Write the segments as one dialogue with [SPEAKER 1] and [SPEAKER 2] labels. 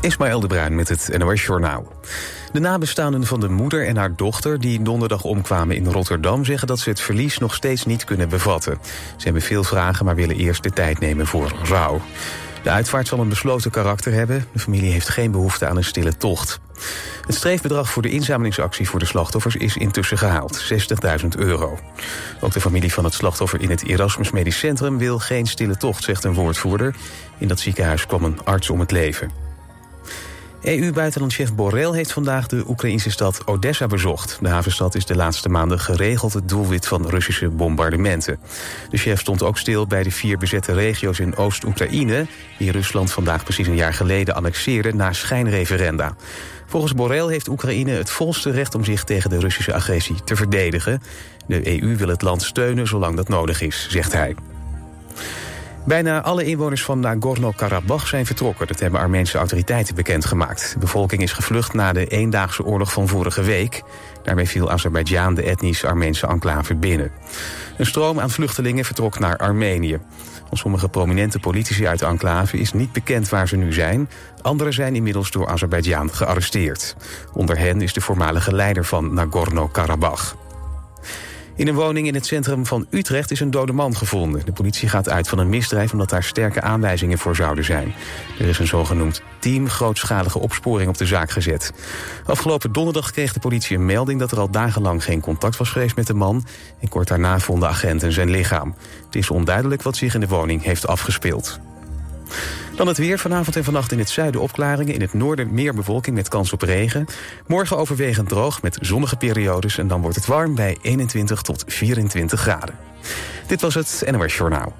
[SPEAKER 1] Ismaël de Bruin met het NOS Journaal. De nabestaanden van de moeder en haar dochter die donderdag omkwamen in Rotterdam... zeggen dat ze het verlies nog steeds niet kunnen bevatten. Ze hebben veel vragen, maar willen eerst de tijd nemen voor rouw. De uitvaart zal een besloten karakter hebben. De familie heeft geen behoefte aan een stille tocht. Het streefbedrag voor de inzamelingsactie voor de slachtoffers is intussen gehaald, 60.000 euro. Ook de familie van het slachtoffer in het Erasmus Medisch Centrum wil geen stille tocht, zegt een woordvoerder. In dat ziekenhuis kwam een arts om het leven. EU-buitenlandchef Borrell heeft vandaag de Oekraïnse stad Odessa bezocht. De havenstad is de laatste maanden geregeld het doelwit van Russische bombardementen. De chef stond ook stil bij de vier bezette regio's in Oost-Oekraïne... die Rusland vandaag precies een jaar geleden annexeerde na schijnreferenda. Volgens Borrell heeft Oekraïne het volste recht om zich tegen de Russische agressie te verdedigen. De EU wil het land steunen zolang dat nodig is, zegt hij. Bijna alle inwoners van Nagorno-Karabakh zijn vertrokken. Dat hebben Armeense autoriteiten bekendgemaakt. De bevolking is gevlucht na de eendaagse oorlog van vorige week. Daarmee viel Azerbeidzjan de etnisch Armeense enclave binnen. Een stroom aan vluchtelingen vertrok naar Armenië. Van sommige prominente politici uit de enclave is niet bekend waar ze nu zijn. Anderen zijn inmiddels door Azerbeidzjan gearresteerd. Onder hen is de voormalige leider van Nagorno-Karabakh. In een woning in het centrum van Utrecht is een dode man gevonden. De politie gaat uit van een misdrijf omdat daar sterke aanwijzingen voor zouden zijn. Er is een zogenoemd team grootschalige opsporing op de zaak gezet. Afgelopen donderdag kreeg de politie een melding dat er al dagenlang geen contact was geweest met de man. En kort daarna vonden agenten zijn lichaam. Het is onduidelijk wat zich in de woning heeft afgespeeld. Dan het weer. Vanavond en vannacht in het zuiden opklaringen. In het noorden meer bewolking met kans op regen. Morgen overwegend droog met zonnige periodes. En dan wordt het warm bij 21 tot 24 graden. Dit was het NOS Journaal.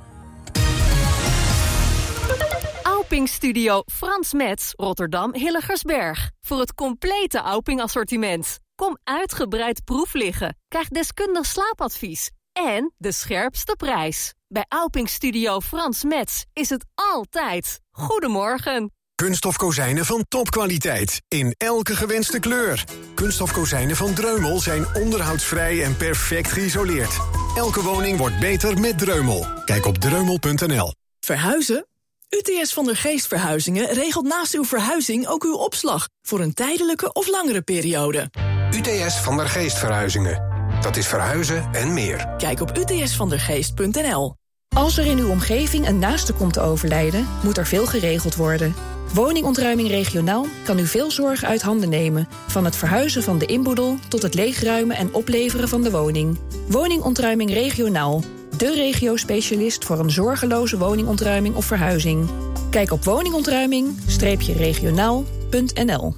[SPEAKER 2] Auping Studio Frans Metz, Rotterdam Hilligersberg. Voor het complete Auping assortiment. Kom uitgebreid proef liggen. Krijg deskundig slaapadvies. En de scherpste prijs. Bij Auping Studio Frans Metz is het altijd. Goedemorgen.
[SPEAKER 3] Kunststof kozijnen van topkwaliteit. In elke gewenste kleur. Kunststof kozijnen van Dreumel zijn onderhoudsvrij en perfect geïsoleerd. Elke woning wordt beter met Dreumel. Kijk op dreumel.nl.
[SPEAKER 4] Verhuizen? UTS van der Geest Verhuizingen regelt naast uw verhuizing ook uw opslag... voor een tijdelijke of langere periode.
[SPEAKER 3] UTS van der Geest Verhuizingen. Dat is verhuizen en meer.
[SPEAKER 4] Kijk op utsvandergeest.nl.
[SPEAKER 5] Als er in uw omgeving een naaste komt te overlijden, moet er veel geregeld worden. Woningontruiming regionaal kan u veel zorg uit handen nemen. Van het verhuizen van de inboedel tot het leegruimen en opleveren van de woning. Woningontruiming regionaal. De regio-specialist voor een zorgeloze woningontruiming of verhuizing. Kijk op woningontruiming-regionaal.nl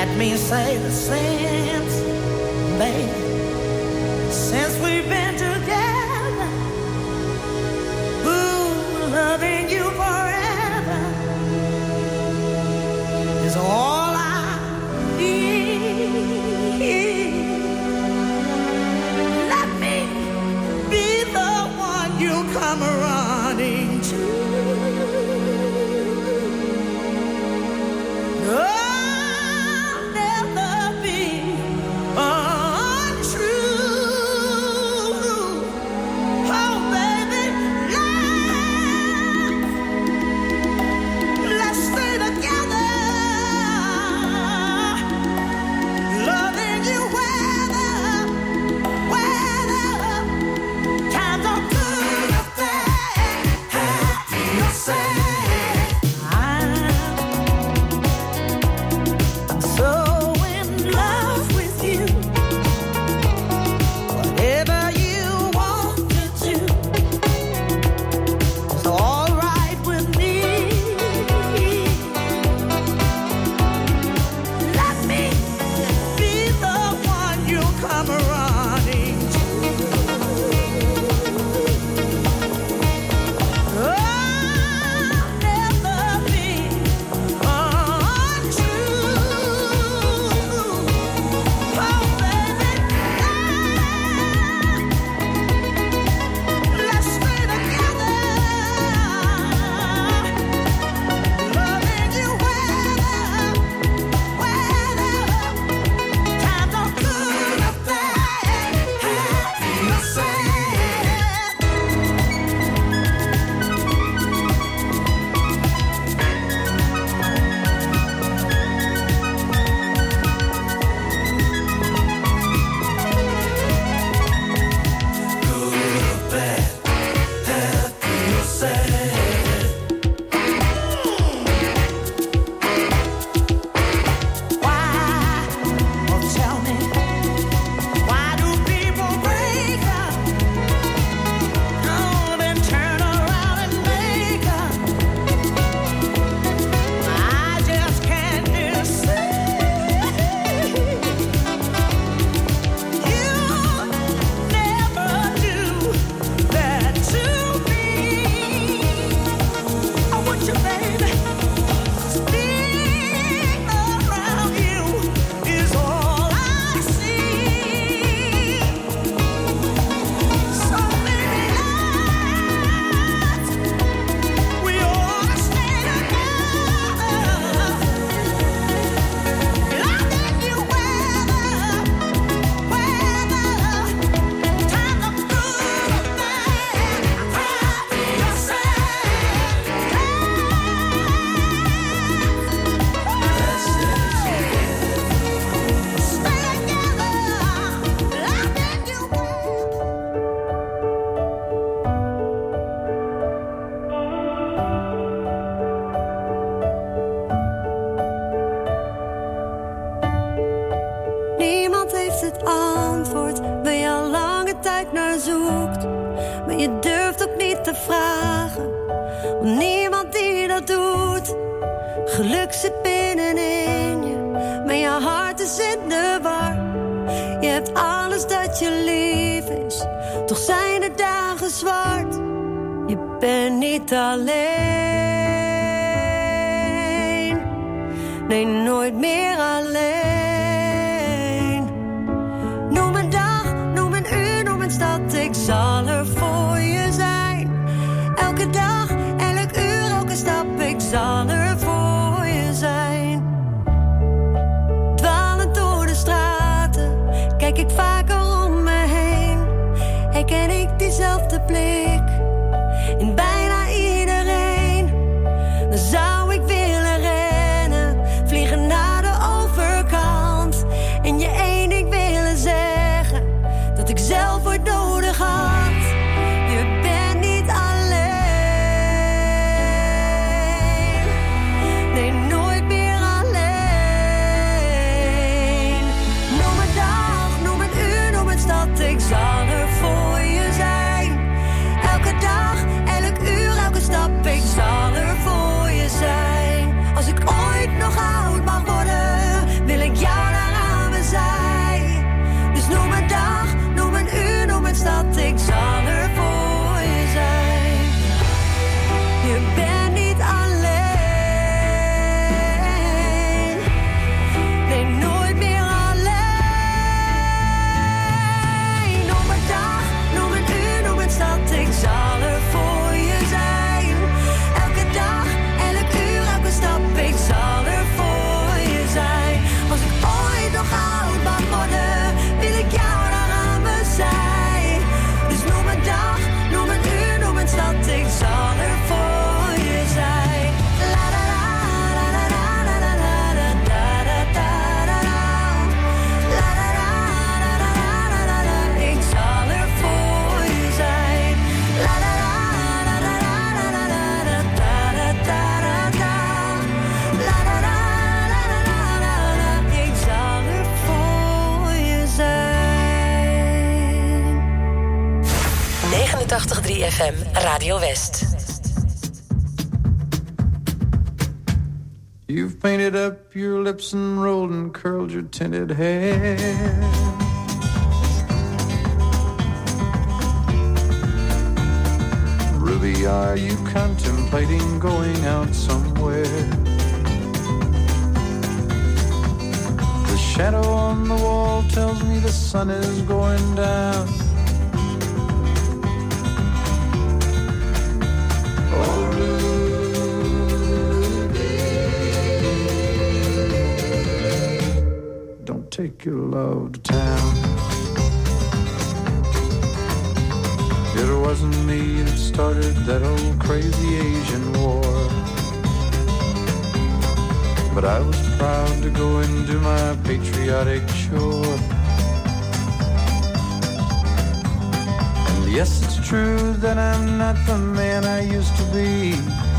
[SPEAKER 6] Let me say the sense, baby, since we've been together. Ooh, loving you forever is all I need. Let me be
[SPEAKER 7] the one you come running diezelfde blik
[SPEAKER 8] 89.3 FM Radio West.
[SPEAKER 9] You've painted up your lips and rolled and curled your tinted hair. Ruby, are you contemplating going out somewhere? The shadow on the wall tells me the sun is going down. Take your love to town. It wasn't me that started that old crazy Asian war. But I was proud to go and do my patriotic chore. And yes, it's true that I'm not the man I used to be.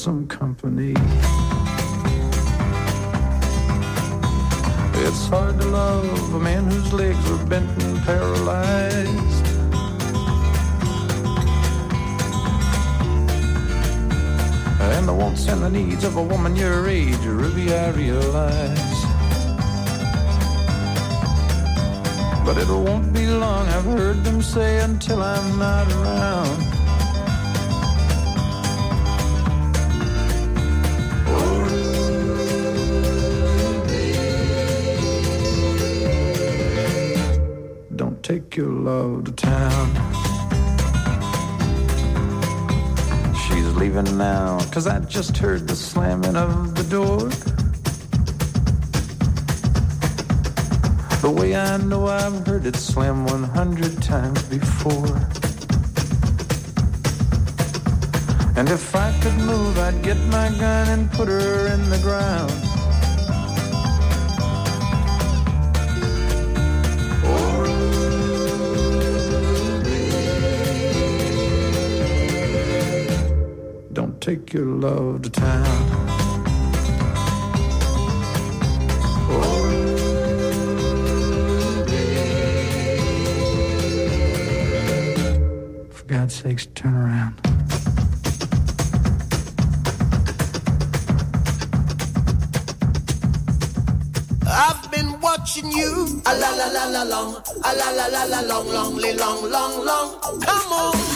[SPEAKER 9] Some company. It's hard to love a man whose legs are bent and paralyzed. And the wants and the needs of a woman your age, Ruby, I realize. But it won't be long, I've heard them say, until I'm not around. Take your love to town. She's leaving now, cause I just heard the slamming of the door. The way I know I've heard it slam 100 times before. And if I could move, I'd get my gun and put her in the ground. take your love to town. For God's sakes, turn around.
[SPEAKER 10] I've been watching you. A la la la la long. A la la la la long, longly long, long, long. Come on.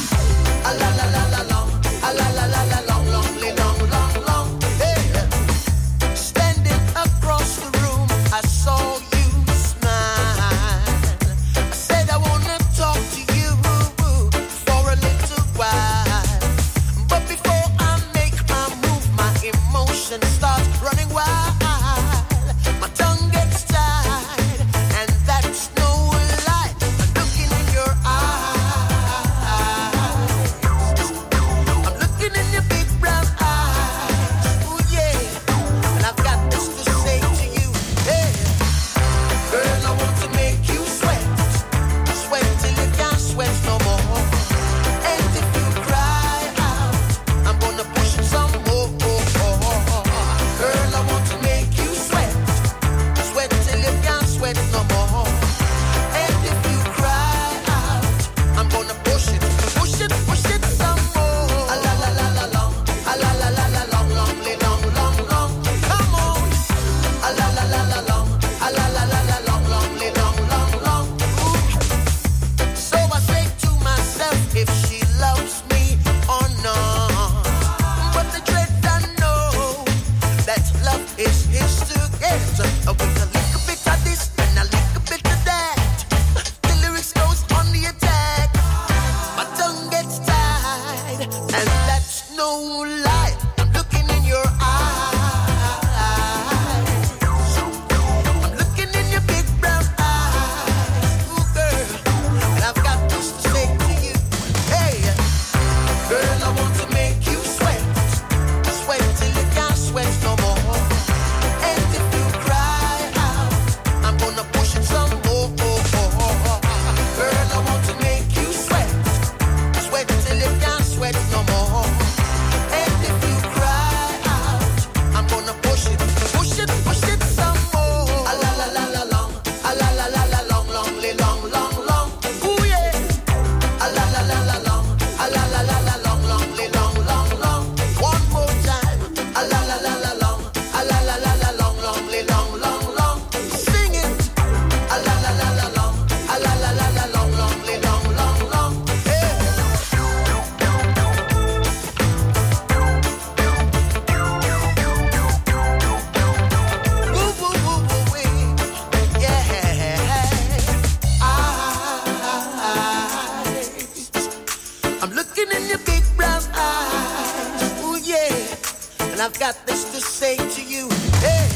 [SPEAKER 10] I've got this to say to you. Hey,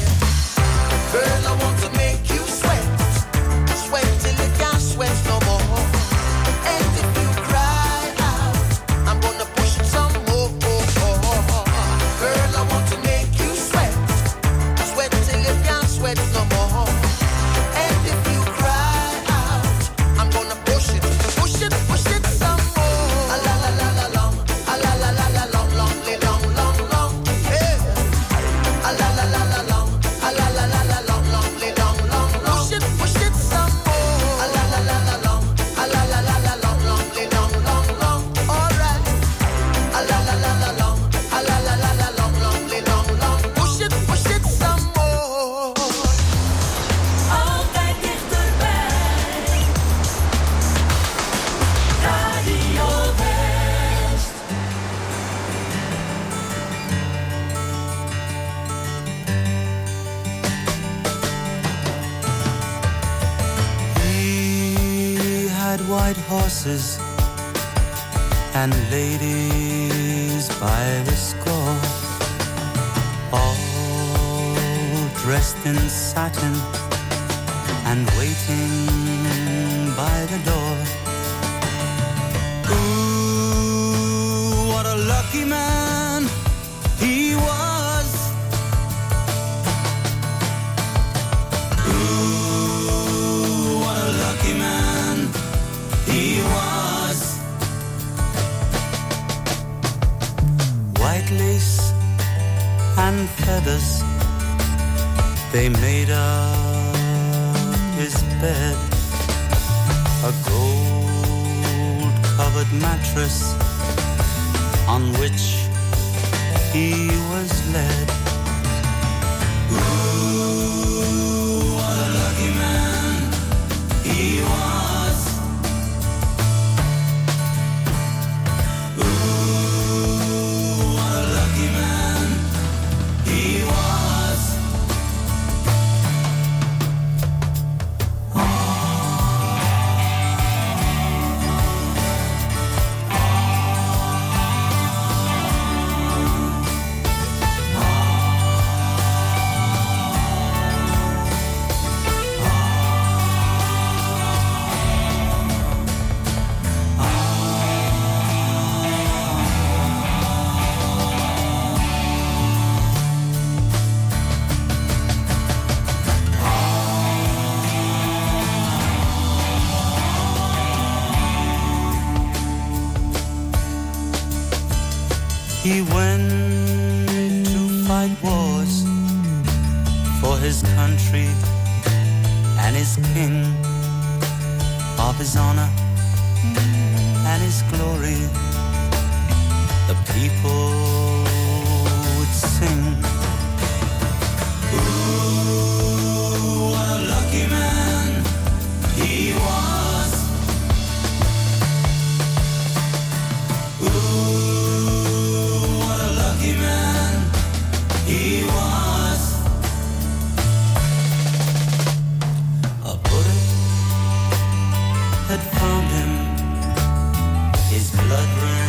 [SPEAKER 10] girl, I want lace and
[SPEAKER 11] feathers they made up his bed a gold covered mattress on which he was led Ooh. had found him. His blood ran.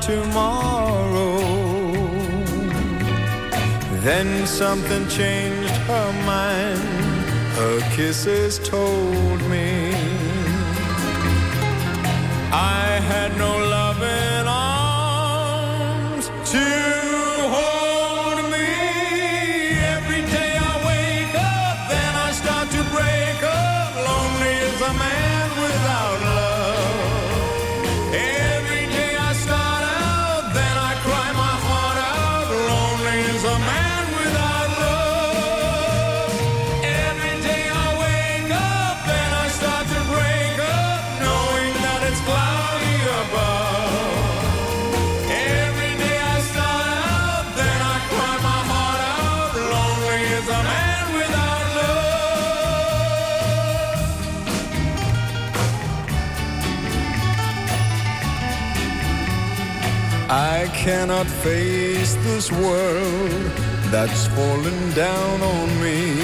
[SPEAKER 9] tomorrow. Then something changed her mind, her kisses told me. I had no cannot face this world that's fallen down on me.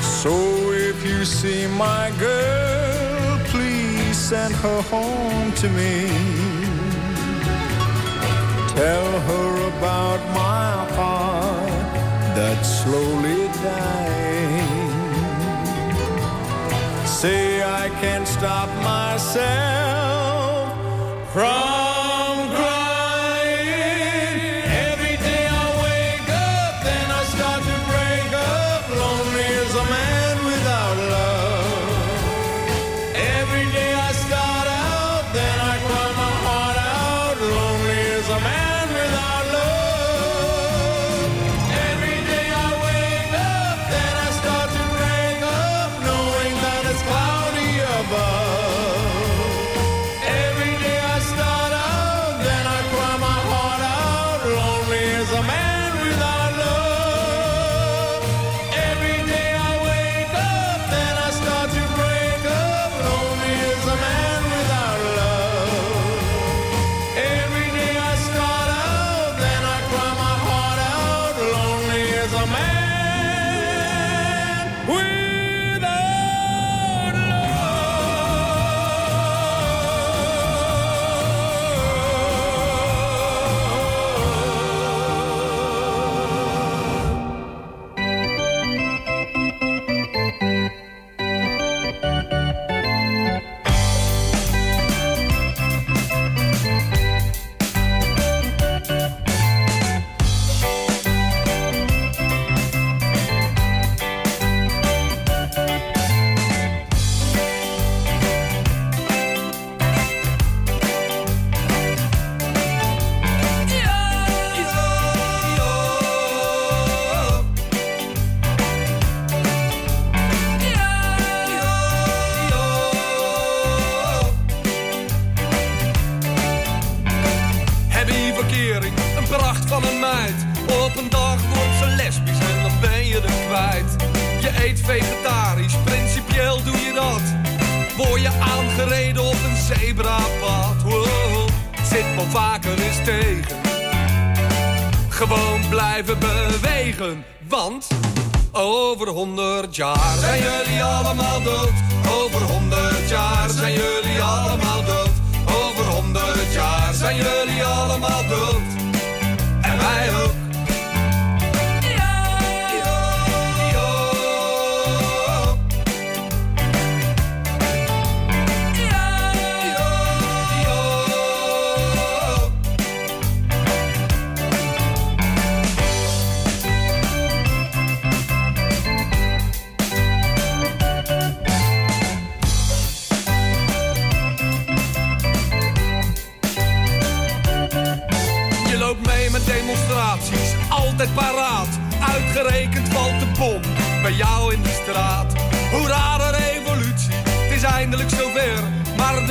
[SPEAKER 9] So if you see my girl, please send her home to me. Tell her about my heart that's slowly dying. Say I can't stop myself from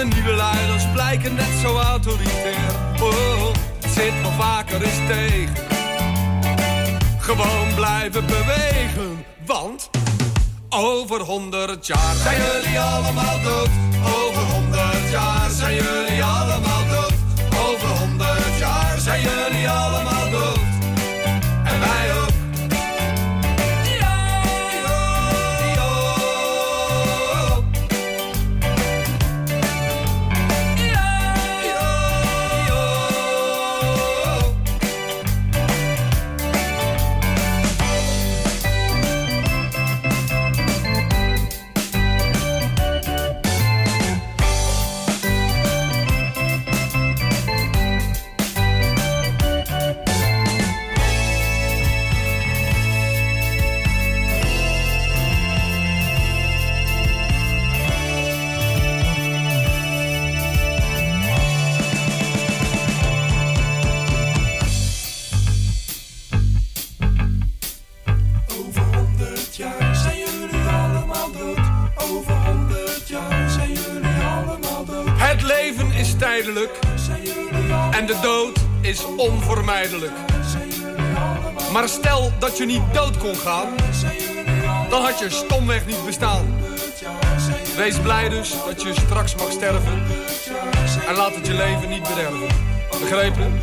[SPEAKER 12] nieuwe leiders blijken net zo autoritair. Oh, het zit wel vaker eens tegen. Gewoon blijven bewegen, want over honderd jaar zijn jullie allemaal dood. Over honderd jaar zijn jullie allemaal dood. Over honderd jaar zijn jullie en de dood is onvermijdelijk. Maar stel dat je niet dood kon gaan, dan had je stomweg niet bestaan. Wees blij dus dat je straks mag sterven en laat het je leven niet bederven. Begrepen?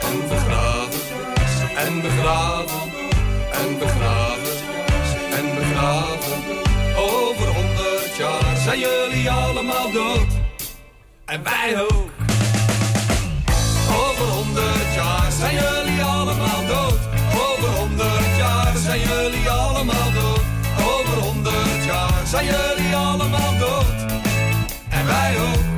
[SPEAKER 12] En begraven, en begraven, en begraven, en begraven. Over honderd jaar zijn jullie allemaal dood. En wij ook. Over honderd jaar zijn jullie allemaal dood. Over honderd jaar zijn jullie allemaal dood. Over honderd jaar zijn jullie allemaal dood. En wij ook.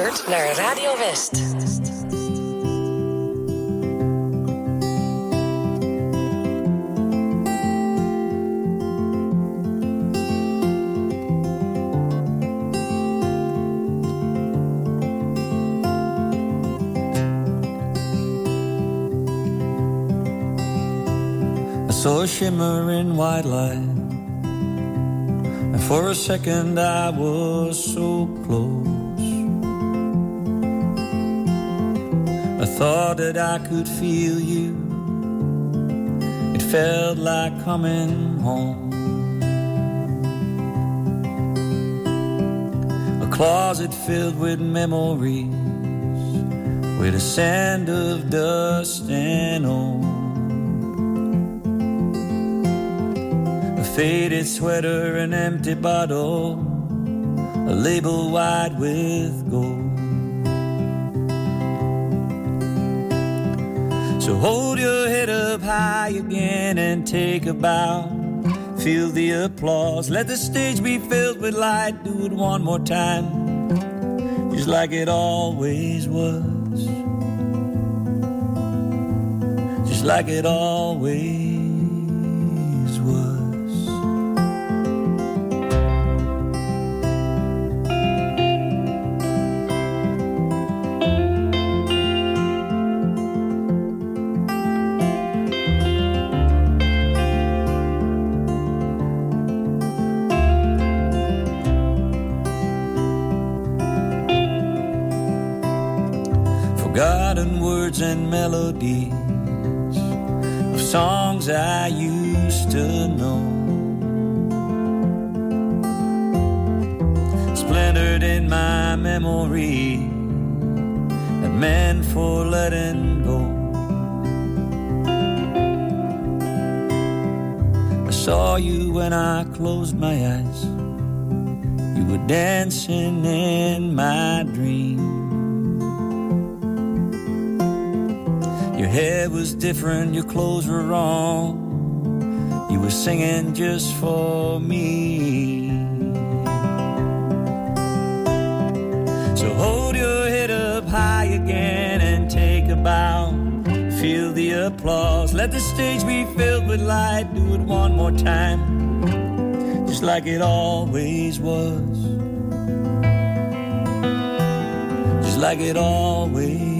[SPEAKER 8] luistert naar Radio West.
[SPEAKER 11] I saw a shimmer in white light. And for a second I was so close thought that I could feel you. It felt like coming home. A closet filled with memories, with a sand of dust and old. A faded sweater, an empty bottle, a label wide with gold. So hold your head up high again and take a bow. Feel the applause. Let the stage be filled with light. Do it one more time, just like it always was. Just like it always when I closed my eyes. You were dancing in my dream. Your hair was different, your clothes were wrong. You were singing just for me. So hold your head up high again and take a bow. Feel the applause. Let the stage be filled with light. Do it one more time, just like it always was. Just like it always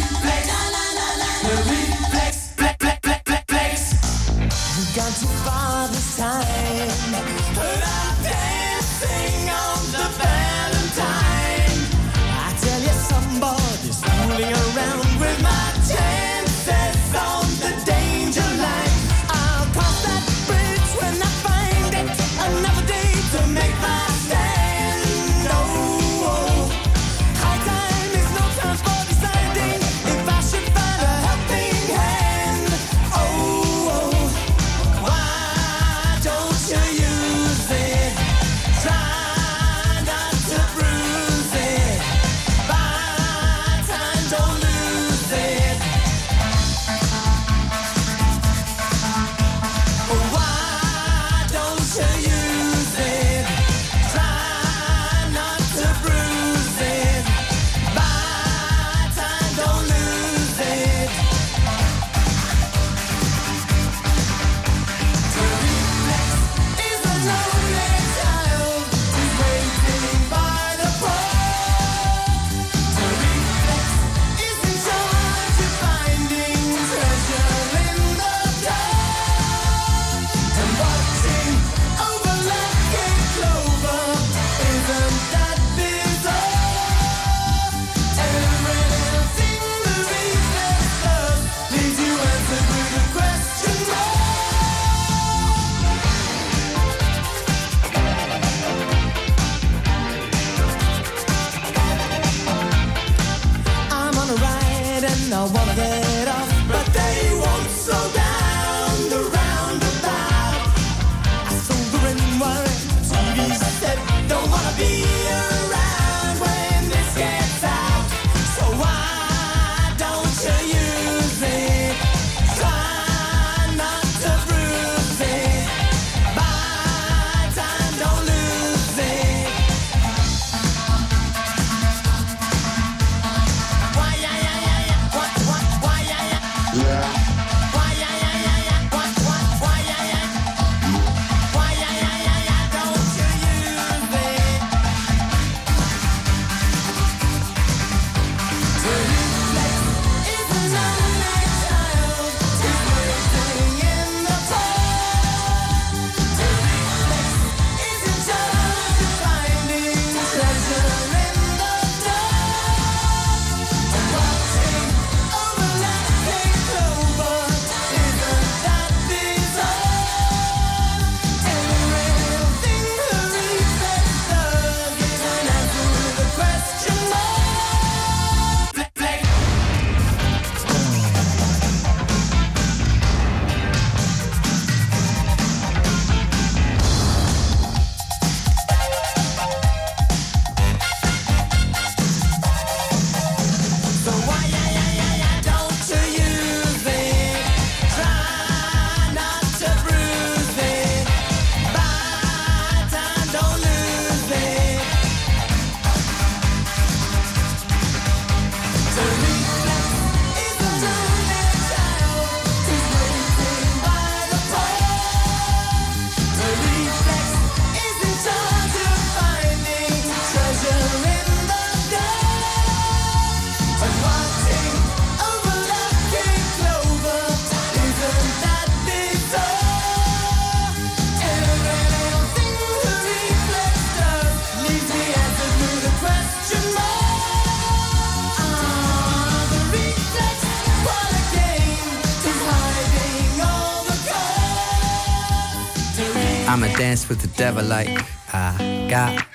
[SPEAKER 13] dance with the devil like I got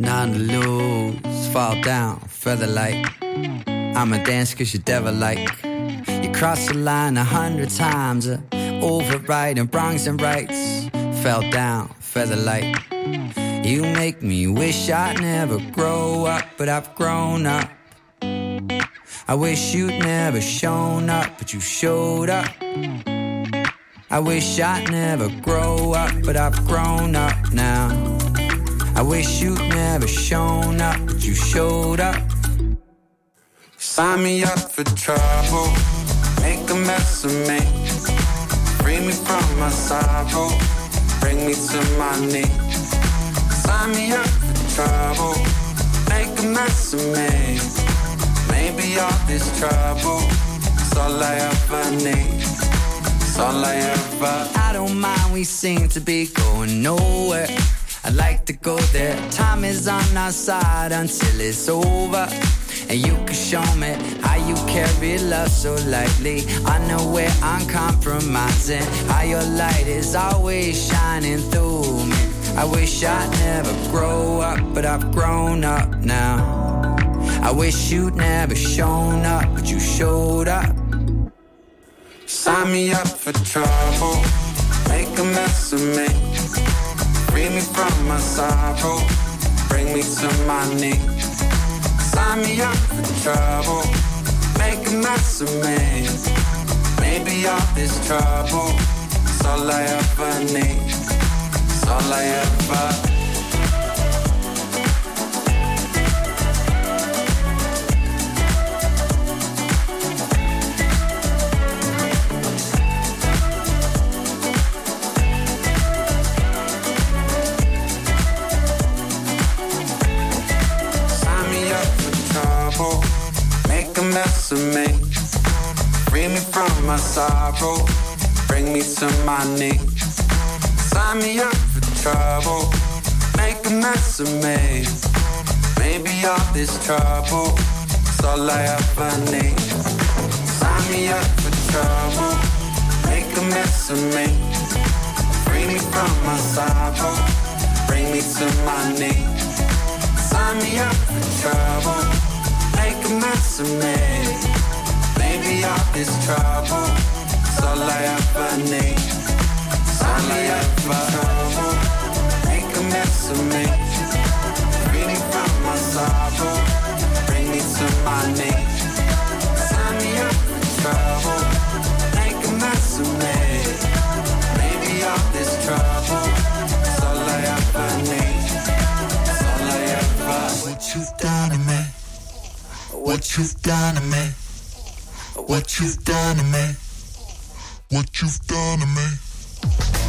[SPEAKER 13] none to lose. Fall down, feather like I'ma dance cause you devil like. You cross the line a hundred times, uh, overriding wrongs and rights. Fell down, feather like. You make me wish I'd never grow up, but I've grown up.
[SPEAKER 14] I wish you'd never shown up, but you showed up. I wish I'd never grow up, but I've grown up now. I wish you'd never shown up, but you showed up. Sign me up for trouble, make a mess of me. Free me from my sorrow, bring me to my knees. Sign me up for trouble, make a mess of me. Maybe all this trouble is all I ever need. It's all I ever. I don't mind, we seem to be going nowhere. I'd like to go there. Time is on our side until it's over. And you can show me how you carry love so lightly. I know where I'm compromising. How your light is always shining through me. I wish I'd never grow up, but I've grown up now. I wish you'd never shown up, but you showed up. Sign me up for trouble, make a mess of me. Free me from my sorrow, bring me to my knees. Sign me up for trouble, make a mess of me. Maybe all this trouble is all I ever need. It's all I ever. Mess of me. Free me from my sorrow, bring me to my knees. Sign me up for trouble, make a mess of me. Maybe all this trouble is all I ever need. Sign me up for trouble, make a mess of me. Free me from my sorrow, bring me to my knees. Sign me up for trouble, a mess of me. Maybe all this trouble is all I ever need. Sign me up for trouble, make a mess of me. Free me from my sorrow, bring me to my knees. Sign me up for trouble,
[SPEAKER 15] What you've done to me. What you've done to me. What you've done to me.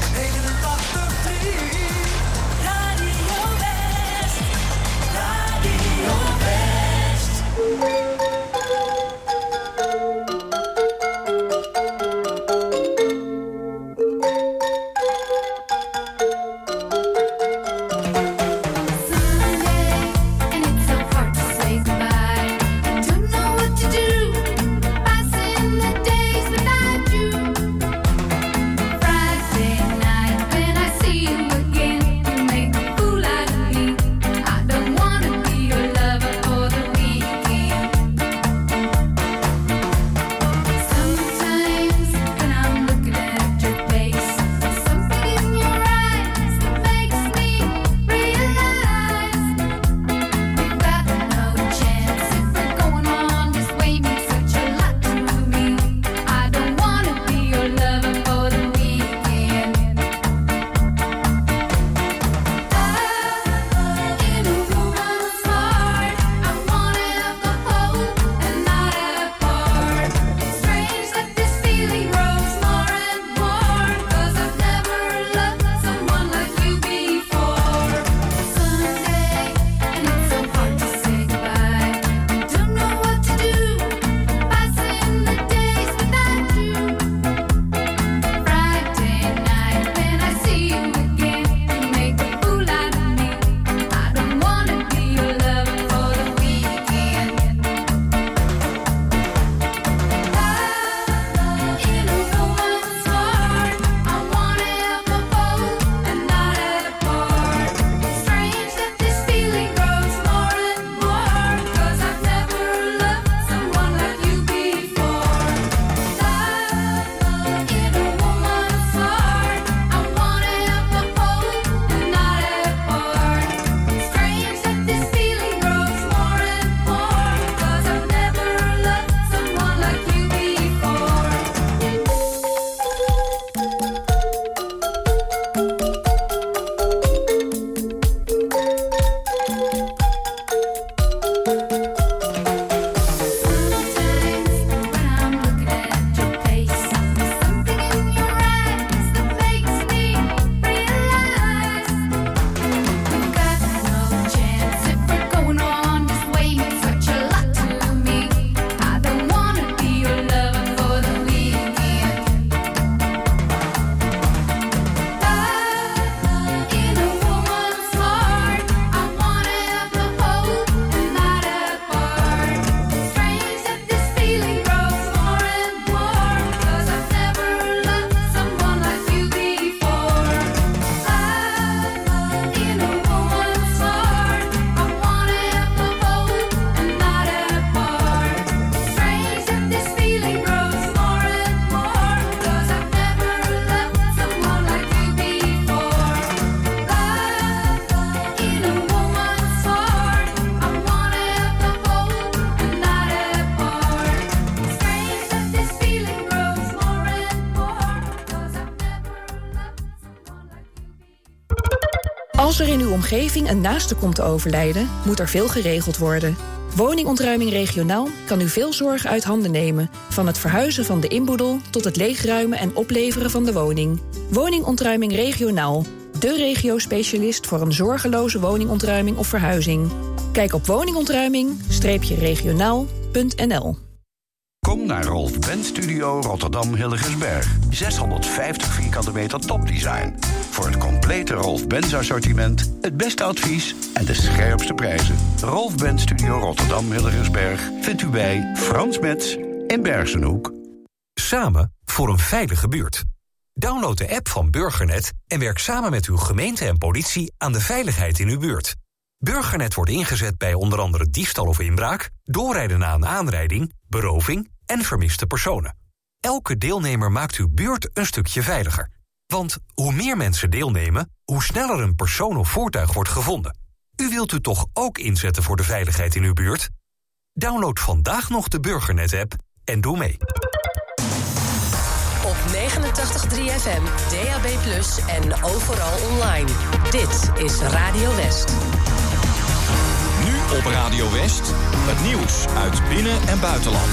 [SPEAKER 5] Omgeving een naaste komt te overlijden, moet er veel geregeld worden. Woningontruiming regionaal kan u veel zorg uit handen nemen. Van het verhuizen van de inboedel tot het leegruimen en opleveren van de woning. Woningontruiming regionaal. De regio-specialist voor een zorgeloze woningontruiming of verhuizing. Kijk op woningontruiming-regionaal.nl
[SPEAKER 16] Kom naar Rolf Benz Studio Rotterdam Hilligensberg. 650 vierkante meter topdesign. Voor het complete Rolf Benz assortiment, het beste advies en de scherpste prijzen. Rolf Benz Studio Rotterdam Hilligensberg vindt u bij Frans Metz in Bergenhoek.
[SPEAKER 17] Samen voor een veilige buurt. Download de app van Burgernet en werk samen met uw gemeente en politie aan de veiligheid in uw buurt. Burgernet wordt ingezet bij onder andere diefstal of inbraak, doorrijden na een aanrijding, beroving en vermiste personen. Elke deelnemer maakt uw buurt een stukje veiliger. Want hoe meer mensen deelnemen, hoe sneller een persoon of voertuig wordt gevonden. U wilt u toch ook inzetten voor de veiligheid in uw buurt? Download vandaag nog de Burgernet-app en doe mee.
[SPEAKER 8] Op 89.3 FM, DAB+, en overal online. Dit is Radio West.
[SPEAKER 18] Nu op Radio West, het nieuws uit binnen- en buitenland.